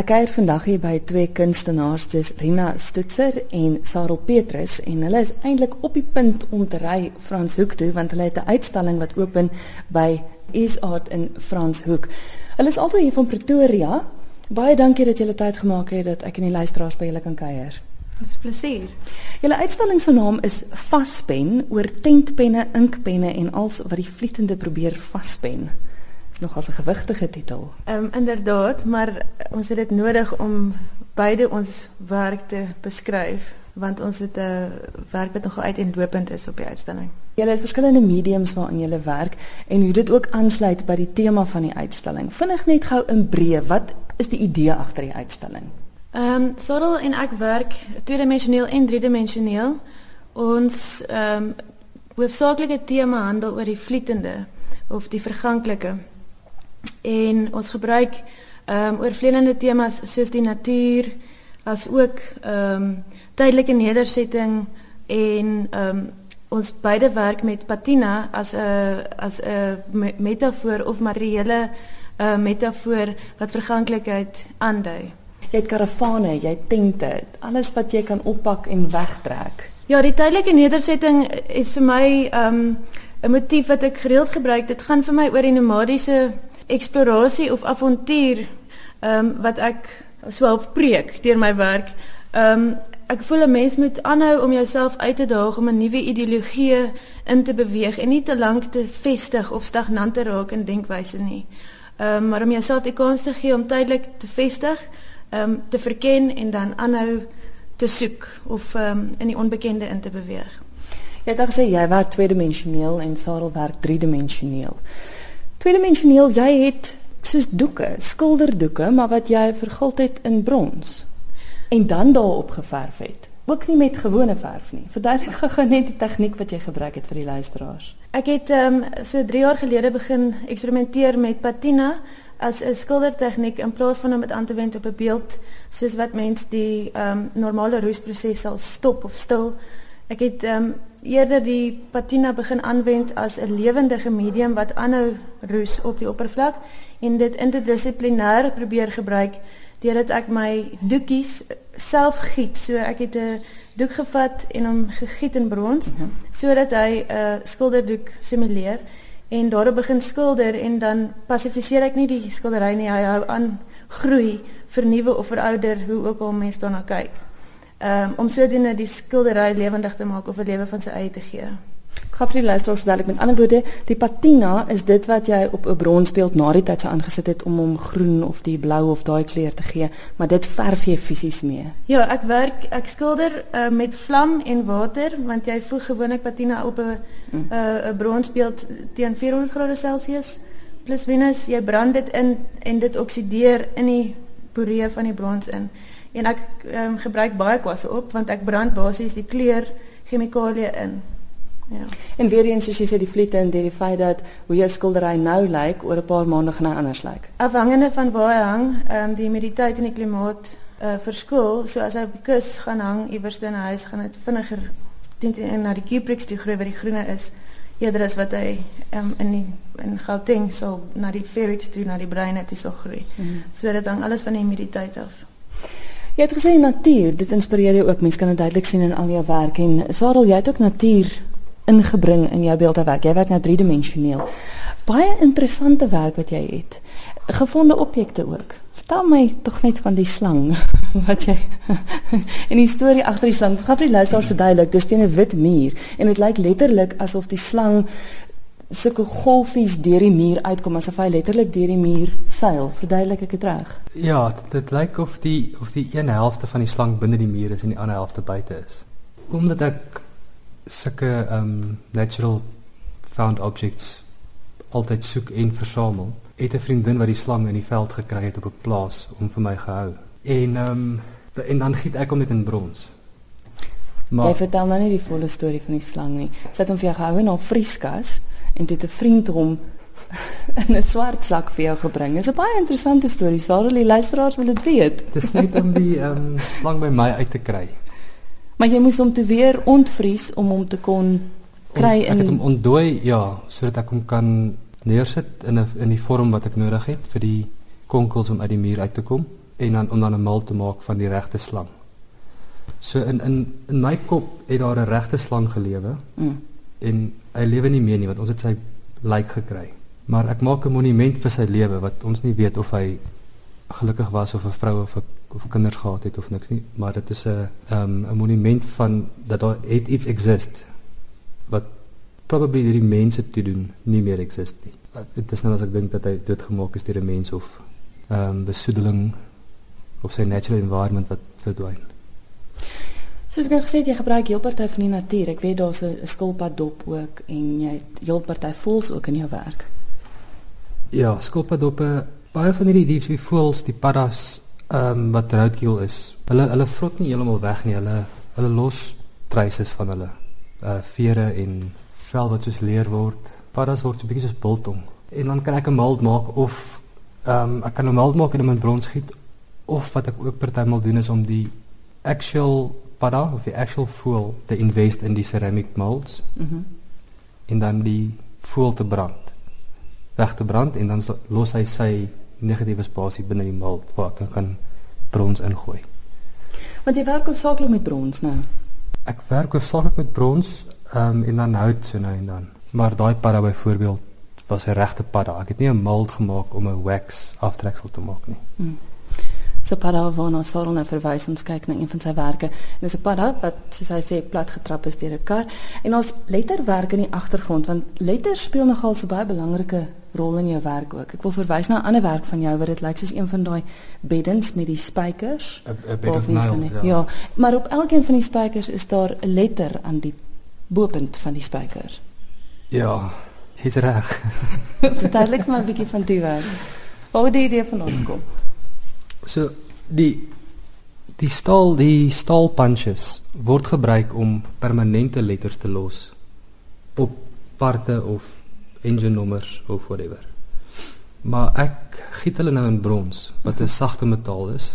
Ek kuier vandag hier by twee kunstenaars, dis Rina Stoetser en Sarel Petrus en hulle is eintlik op die punt om te ry Franshoek toe want hulle het 'n uitstalling wat open by Is Art in Franshoek. Hulle is altyd hier van Pretoria. Baie dankie dat julle tyd gemaak het dat ek en die luisteraars by julle kan kuier. Dit is 'n plesier. Julle uitstalling se naam is Vaspen oor tentpenne, inkpenne en als wat die vlietende probeer vaspen. Is nog as 'n gewigtige titel. Ehm um, inderdaad, maar ons het dit nodig om beide ons werk te beskryf want ons het 'n uh, werk wat nogal uiteenlopend is op die uitstalling. Julle het verskillende mediums waarin julle werk en hoe dit ook aansluit by die tema van die uitstalling. Vinnig net gou in breë, wat is die idee agter die uitstalling? Ehm um, Sorrel en ek werk tweedimensioneel en driedimensioneel. Ons ehm um, hoofsaaklike tema handel oor die vlietende of die verganklike. En ons gebruik ehm um, oorvleelende temas soos die natuur as ook ehm um, tydelike nedersetting en ehm um, ons beide werk met patina as 'n as 'n metafoor of materiële uh, metafoor wat verganklikheid aandui. Jy het karavane, jy het tente, alles wat jy kan oppak en wegtrek. Ja, die tydelike nedersetting is vir my ehm um, 'n motief wat ek gereeld gebruik. Dit gaan vir my oor die nomadiese eksplorasie of avontuur ehm um, wat ek swaalf preek deur my werk. Ehm um, ek voel 'n mens moet aanhou om jouself uit te daag om 'n nuwe ideologie in te beweeg en nie te lank te vestig of stagnant te raak in denkwyse nie. Ehm um, maar om jouself die kans te gee om tydelik te vestig, ehm um, te verken en dan aanhou te soek of ehm um, in die onbekende in te beweeg. Jy het gesê jy werk tweedimensioneel en Sarel werk driedimensioneel. Tweedimensioneel, jy het soos doeke, skilderdoeke, maar wat jy verguld het in brons en dan daarop geverf het. Ook nie met gewone verf nie. Verduidelik gou net die tegniek wat jy gebruik het vir die luisteraars. Ek het ehm um, so 3 jaar gelede begin eksperimenteer met patina as 'n skildertegniek in plaas van om dit aan te wend op 'n beeld soos wat mens die ehm um, normale roesproses sal stop of stil. Ek het ehm um, eerder die patina begin aanwend as 'n lewendige medium wat aanhou roes op die oppervlak en dit interdissiplinêr probeer gebruik deurdat ek my doekies self giet. So ek het 'n doek gevat en hom gegiet in brons mhm. -huh. sodat hy 'n uh, skilderdoek simuleer en daarop begin skilder en dan passifiseer ek nie die skildery nie. Hy hou aan groei, vernuwe of verouder, hoe ook al mense daarna kyk. Um, om sodoende die skildery lewendig te maak of 'n lewe van sy eie te gee. Ek gaan vir die luisteraars verduidelik met ander woorde, die patina is dit wat jy op 'n bronsbeeld na die tyd sou aangesit het om hom groen of die blou of daai kleur te gee, maar dit verf jy fisies mee. Ja, ek werk ek skilder uh, met vlam en water want jy voeg gewoonlik patina op 'n 'n mm. uh, bronsbeeld teen 400 grade Celsius plus minus jy brand dit in en dit oksideer in die poree van die brons in. En ek um, gebruik baie kwasse op want ek brand basies die kleur chemikalieë in. Ja. En weer eens soos jy sê die vliete en die feit dat hoe jou skildery nou lyk oor 'n paar maande gaan hy anders lyk. Afhangende van waar hy hang, ehm um, die humiditeit en die klimaat uh verskil. So as hy op die kus gaan hang iewers in 'n huis, gaan dit vinniger teen teen na die cuprix toe groei waar die groene is eerder as wat hy um, in die, in Gauteng sal na die ferrix toe na die bruine toe sal groei. Mm -hmm. So dit hang alles van die humiditeit af. Jy het gesê natuur, dit inspireer jou ook. Mense kan dit duidelik sien in al jou werk en Sarel, jy het ook natuur ingebring in jou beeldhouwerk. Jy werk nou driedimensioneel. Baie interessante werk wat jy het. Gevonde objekte ook. Vertel my tog net van die slang wat jy en die storie agter die slang. Gaan vir die luisteraars verduidelik. Dis teen 'n wit muur en dit lyk letterlik asof die slang sulke golfies deur die muur uitkom asof hy letterlik deur die muur seil. Verduidelik ek dit reg? Ja, dit, dit lyk of die of die een helfte van die slang binne die muur is en die ander helfte buite is. Omdat ek sulke um natural found objects altyd soek en versamel. Het 'n vriendin wat die slang in die veld gekry het op 'n plaas om vir my gehou. En um en dan giet ek hom net in brons. Maar jy vertel nou nie die volle storie van die slang nie. Sy het hom vir jou gehou in haar vrieskas en dit 'n vriend hom in 'n swart sak vir jou gebring. Dit is 'n baie interessante storie. Sarah, die luisteraars wil dit weet. Dit is net om die um slang by my uit te kry. Maar jy moes hom te weer ontvries om hom te kon kry in Ek het hom ontdooi, ja, sodat ek hom kan neersit in 'n in die vorm wat ek nodig het vir die konkels om uit die muur uit te kom en dan om dan 'n mal te maak van die regte slang. So in in in my kop het daar 'n regte slang gelewe. Mm. En hy lewe nie meer nie want ons het sy lijk gekry. Maar ek maak 'n monument vir sy lewe wat ons nie weet of hy gelukkig was of 'n vrou of 'n of kinders gehad het of niks nie, maar dit is 'n um, 'n monument van dat daar het iets exist wat probably hierdie mense te doen nie meer exist nie. Dit is nou as ek dink dat hy doodgemaak is deur 'n mens of ehm um, besoedeling of sy natural environment wat verdwyn. Soos ek gesê het, jy gebruik heel party van die natuur. Ek weet daar's 'n skilpad dop ook en jy het heel party voels ook in jou werk. Ja, skilpad doppe, baie van hierdie diere, die voels, die paddas, ehm um, wat roadkill is. Hulle hulle vrot nie heeltemal weg nie. Hulle hulle los traces van hulle uh vere en vel wat soos leer word. Paddas word so 'n bietjie soos biltong. En dan kan ek 'n mold maak of ehm um, ek kan 'n mold maak en hom in brons giet of wat ek ook partymal doen is om die actual padda of die actual voel te invest in die ceramic molds. Mm en dan die voel te brand. Weg te brand en dan los hy sy negatiewe spasie binne die mold waar ek kan brons ingooi. Want jy werk hoofsaaklik met brons nou. Ek werk hoofsaaklik met brons um, en dan hout so nou en dan. Maar daai padda byvoorbeeld was 'n regte padda. Ek het nie 'n mold gemaak om 'n wax aftreksel te maak nie. Hmm so padda waarna Sarel nou verwys ons kyk na een van sy werke en dis 'n padda wat soos hy sê plat getrap is deur 'n kar en ons letterwerk in die agtergrond want letters speel nogal so baie belangrike rol in jou werk ook. Ek wil verwys na 'n ander werk van jou wat dit lyk soos een van daai beddens met die spykers. 'n ja. ja, maar op elkeen van die spykers is daar 'n letter aan die bopunt van die spyker. Ja, jy's reg. Verduidelik maar 'n bietjie van die werk. Waar het die idee vandaan gekom? So die die staal die staal punches word gebruik om permanente letters te los op parte of engine nommers of whatever. Maar ek giet hulle nou in brons wat 'n sagte metaal is.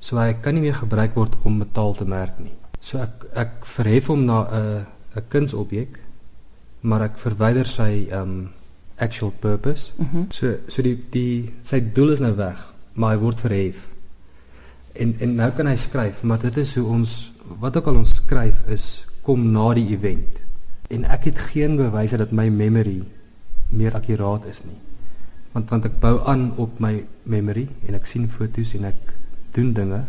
So hy kan nie meer gebruik word om metaal te merk nie. So ek ek verhef hom na 'n 'n kunsobjek maar ek verwyder sy um actual purpose. Mm -hmm. So so die die sy doel is nou weg maar hy word verhef. En en nou kan hy skryf, maar dit is hoe ons wat ook al ons skryf is kom na die event. En ek het geen bewyse dat my memory meer akkuraat is nie. Want want ek bou aan op my memory en ek sien foto's en ek doen dinge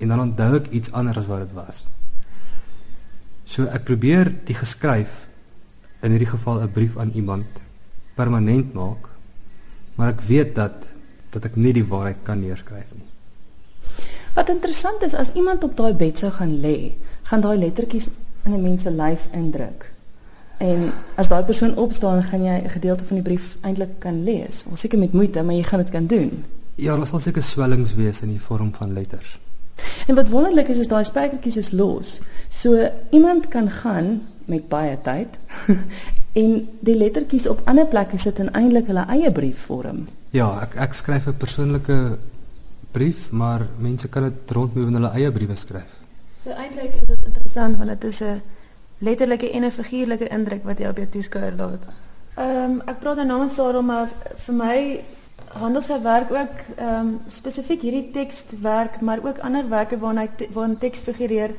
en dan onthou ek iets anders as wat dit was. So ek probeer die geskryf in hierdie geval 'n brief aan iemand permanent maak. Maar ek weet dat dat ek nie die waarheid kan neerskryf nie. Wat interessant is as iemand op daai bed sou gaan lê, gaan daai lettertjies in 'n mens se lyf indruk. En as daai persoon opstaan, gaan jy 'n gedeelte van die brief eintlik kan lees. Wel seker met moeite, maar jy gaan dit kan doen. Ja, daar sal seker swellings wees in die vorm van letters. En wat wonderlik is is daai spykertjies is los. So iemand kan gaan met baie tyd en die lettertjies op ander plekke sit en eintlik hulle eie brief vorm. Ja, ek ek skryf 'n persoonlike brief, maar mense kan dit rondmoe in hulle eie briewe skryf. So eintlik is dit interessant want dit is 'n letterlike en 'n figuurlike indruk wat jy op jou toeskouer laat. Ehm um, ek praat nou namens Sarah maar vir my handel sy werk ook ehm um, spesifiek hierdie tekswerk, maar ook ander werke waarna hy waarin teks figureer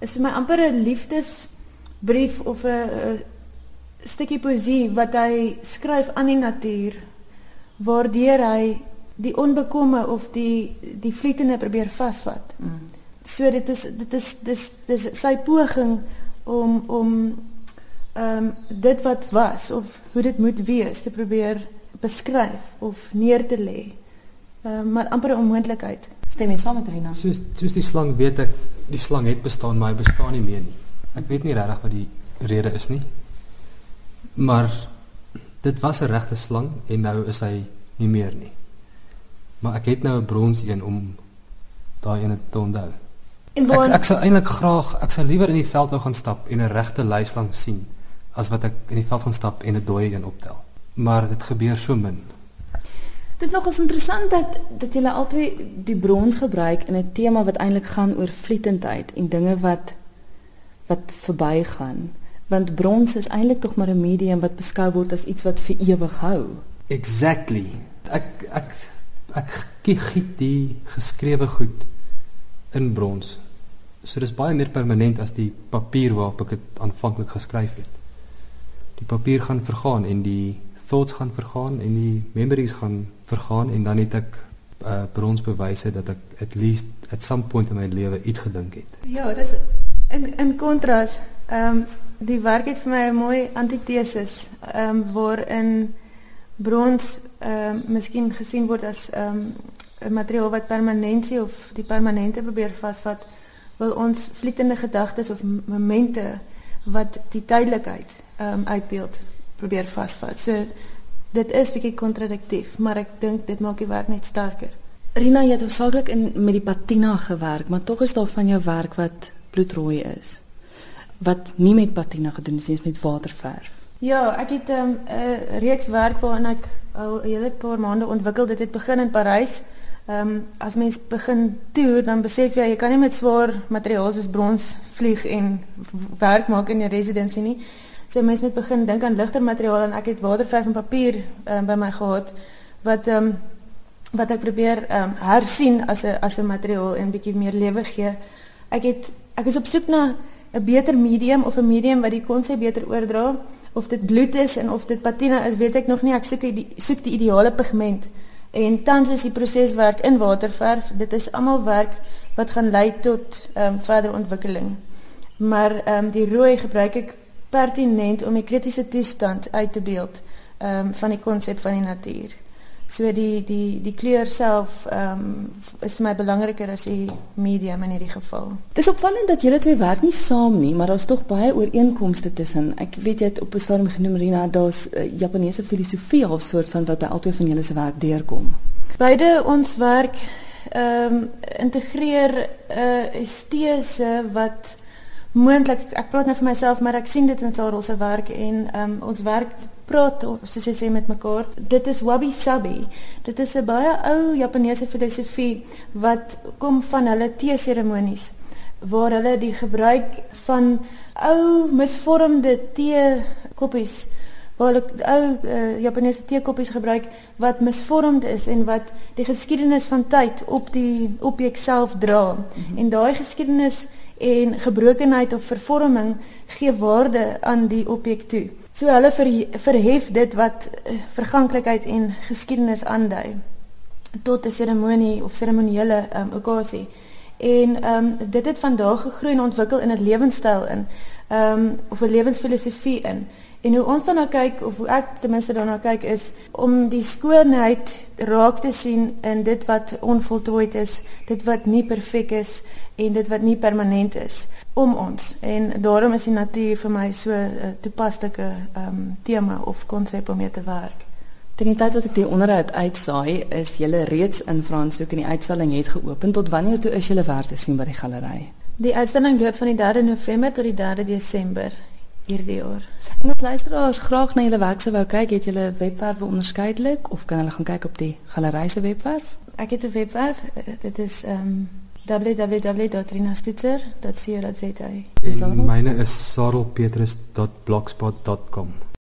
is vir my amper 'n liefdesbrief of 'n stukkie poesie wat hy skryf aan die natuur waardeur hy die onbekomme of die die vlietende probeer vasvat. Mm. So dit is dit is dis dis sy poging om om ehm um, dit wat was of hoe dit moet wees te probeer beskryf of neer te lê. Ehm um, maar amper 'n onmoontlikheid. Stem jy saam met Rina? Soos soos die slang weet ek die slang het bestaan maar hy bestaan nie meer nie. Ek weet nie regtig wat die rede is nie. Maar dit was 'n regte slang en nou is hy nie meer nie. Maar ek het nou 'n brons een om daai ene te onthou. En ek ek sou eintlik graag ek sou liewer in die veld wou gaan stap en 'n regte luislang sien as wat ek in die veld gaan stap en 'n dooie een optel. Maar dit gebeur so min. Dit is nogals interessant dat dat julle albei die brons gebruik in 'n tema wat eintlik gaan oor vlietendheid en dinge wat wat verbygaan want brons is eintlik tog maar 'n medium wat beskou word as iets wat vir ewig hou. Exactly. Ek ek ek giet die geskrewe goed in brons. So dis baie meer permanent as die papier waarop ek dit aanvanklik geskryf het. Die papier gaan vergaan en die thoughts gaan vergaan en die memories gaan vergaan en dan het ek uh, bronsbewyse dat ek at least at some point in my lewe iets gedink het. Ja, dis in in kontras, ehm um, die werk het vir my 'n mooi antitesis, ehm um, waarin brons ehm um, miskien gesien word as ehm um, 'n materiaal wat permanentie of die permanente probeer vasvat, wil ons vlietende gedagtes of momente wat die tydelikheid ehm um, uitbeeld probeer vasvat. So dit is bietjie kontradiktief, maar ek dink dit maak die werk net sterker. Rina, jy het hoofsaaklik in met die patina gewerk, maar tog is daar van jou werk wat bloedrooi is. Wat nie met patina gedoen is, nie met waterverf. Ja, ek het 'n um, reeks werk waaraan ek al 'n hele paar maande ontwikkel. Dit het begin in Parys. Ehm um, as mens begin toer, dan besef jy jy kan nie met swaar materiaal soos brons vlieg en werk maak in 'n residensie nie. So mens moet begin dink aan ligter materiaal en ek het waterverf en papier um, by my gehad wat ehm um, wat ek probeer ehm um, hersien as 'n as 'n materiaal en bietjie meer lewe gee. Ek het ek is op soek na 'n beter medium of 'n medium wat die konsep beter oordra of dit bloed is en of dit patina is, weet ek nog nie. Ek soek die soek die ideale pigment. En tans is die proseswerk in waterverf. Dit is almal werk wat gaan lei tot ehm um, verdere ontwikkeling. Maar ehm um, die rooi gebruik ek pertinent om die kritiese toestand uit te beeld ehm um, van die konsep van die natuur. So die die die kleur self ehm um, is vir my belangriker as die medium in hierdie geval. Dis opvallend dat julle twee werk nie saam nie, maar daar's tog baie ooreenkomste tussen. Ek weet jy het op 'n stadium genoem Rina, daar's uh, Japaneese filosofie of soort van wat by albei van julle se werk deurkom. Beide ons werk ehm um, integreer 'n uh, estese wat moontlik ek praat nou vir myself maar ek sien dit in Sarel se werk en um, ons werk praat soos jy sê met mekaar dit is wabi sabi dit is 'n baie ou Japaneese filosofie wat kom van hulle tee seremonies waar hulle die gebruik van ou misvormde tee koppies waar hulle ou uh, Japaneese teekoppies gebruik wat misvormd is en wat die geskiedenis van tyd op die objek self dra mm -hmm. en daai geskiedenis en gebrokenheid of vervorming gee waarde aan die objek toe. So hulle ver, verhef dit wat uh, verganklikheid en geskiedenis aandui tot 'n seremonie of seremoniele um, okasie. En ehm um, dit het vandag gegroei en ontwikkel in 'n lewenstyl in ehm um, of 'n lewensfilosofie in. En hoe ons daarna kyk of hoe ek ten minste daarna kyk is om die skoonheid raak te sien in dit wat onvoltooid is, dit wat nie perfek is en dit wat nie permanent is om ons. En daarom is die natuur vir my so 'n uh, toepaslike ehm um, tema of konsep om mee te werk. Ten tyd wat ek die onderhoud uitsaai, is julle reeds in Franshoek en die uitstalling het geopen. Tot wanneer toe is julle werk te sien by die galery? Die uitstalling loop van die 3de November tot die 3de Desember hierdie jaar. En as luisteraars graag na julle werk sou wou kyk, het julle webwerf onderskeidelik of kan hulle gaan kyk op die galery se webwerf? Ek het 'n webwerf. Dit is ehm um, www.rinastitzer.co.za. En myne is sarelpetrus.blogspot.com.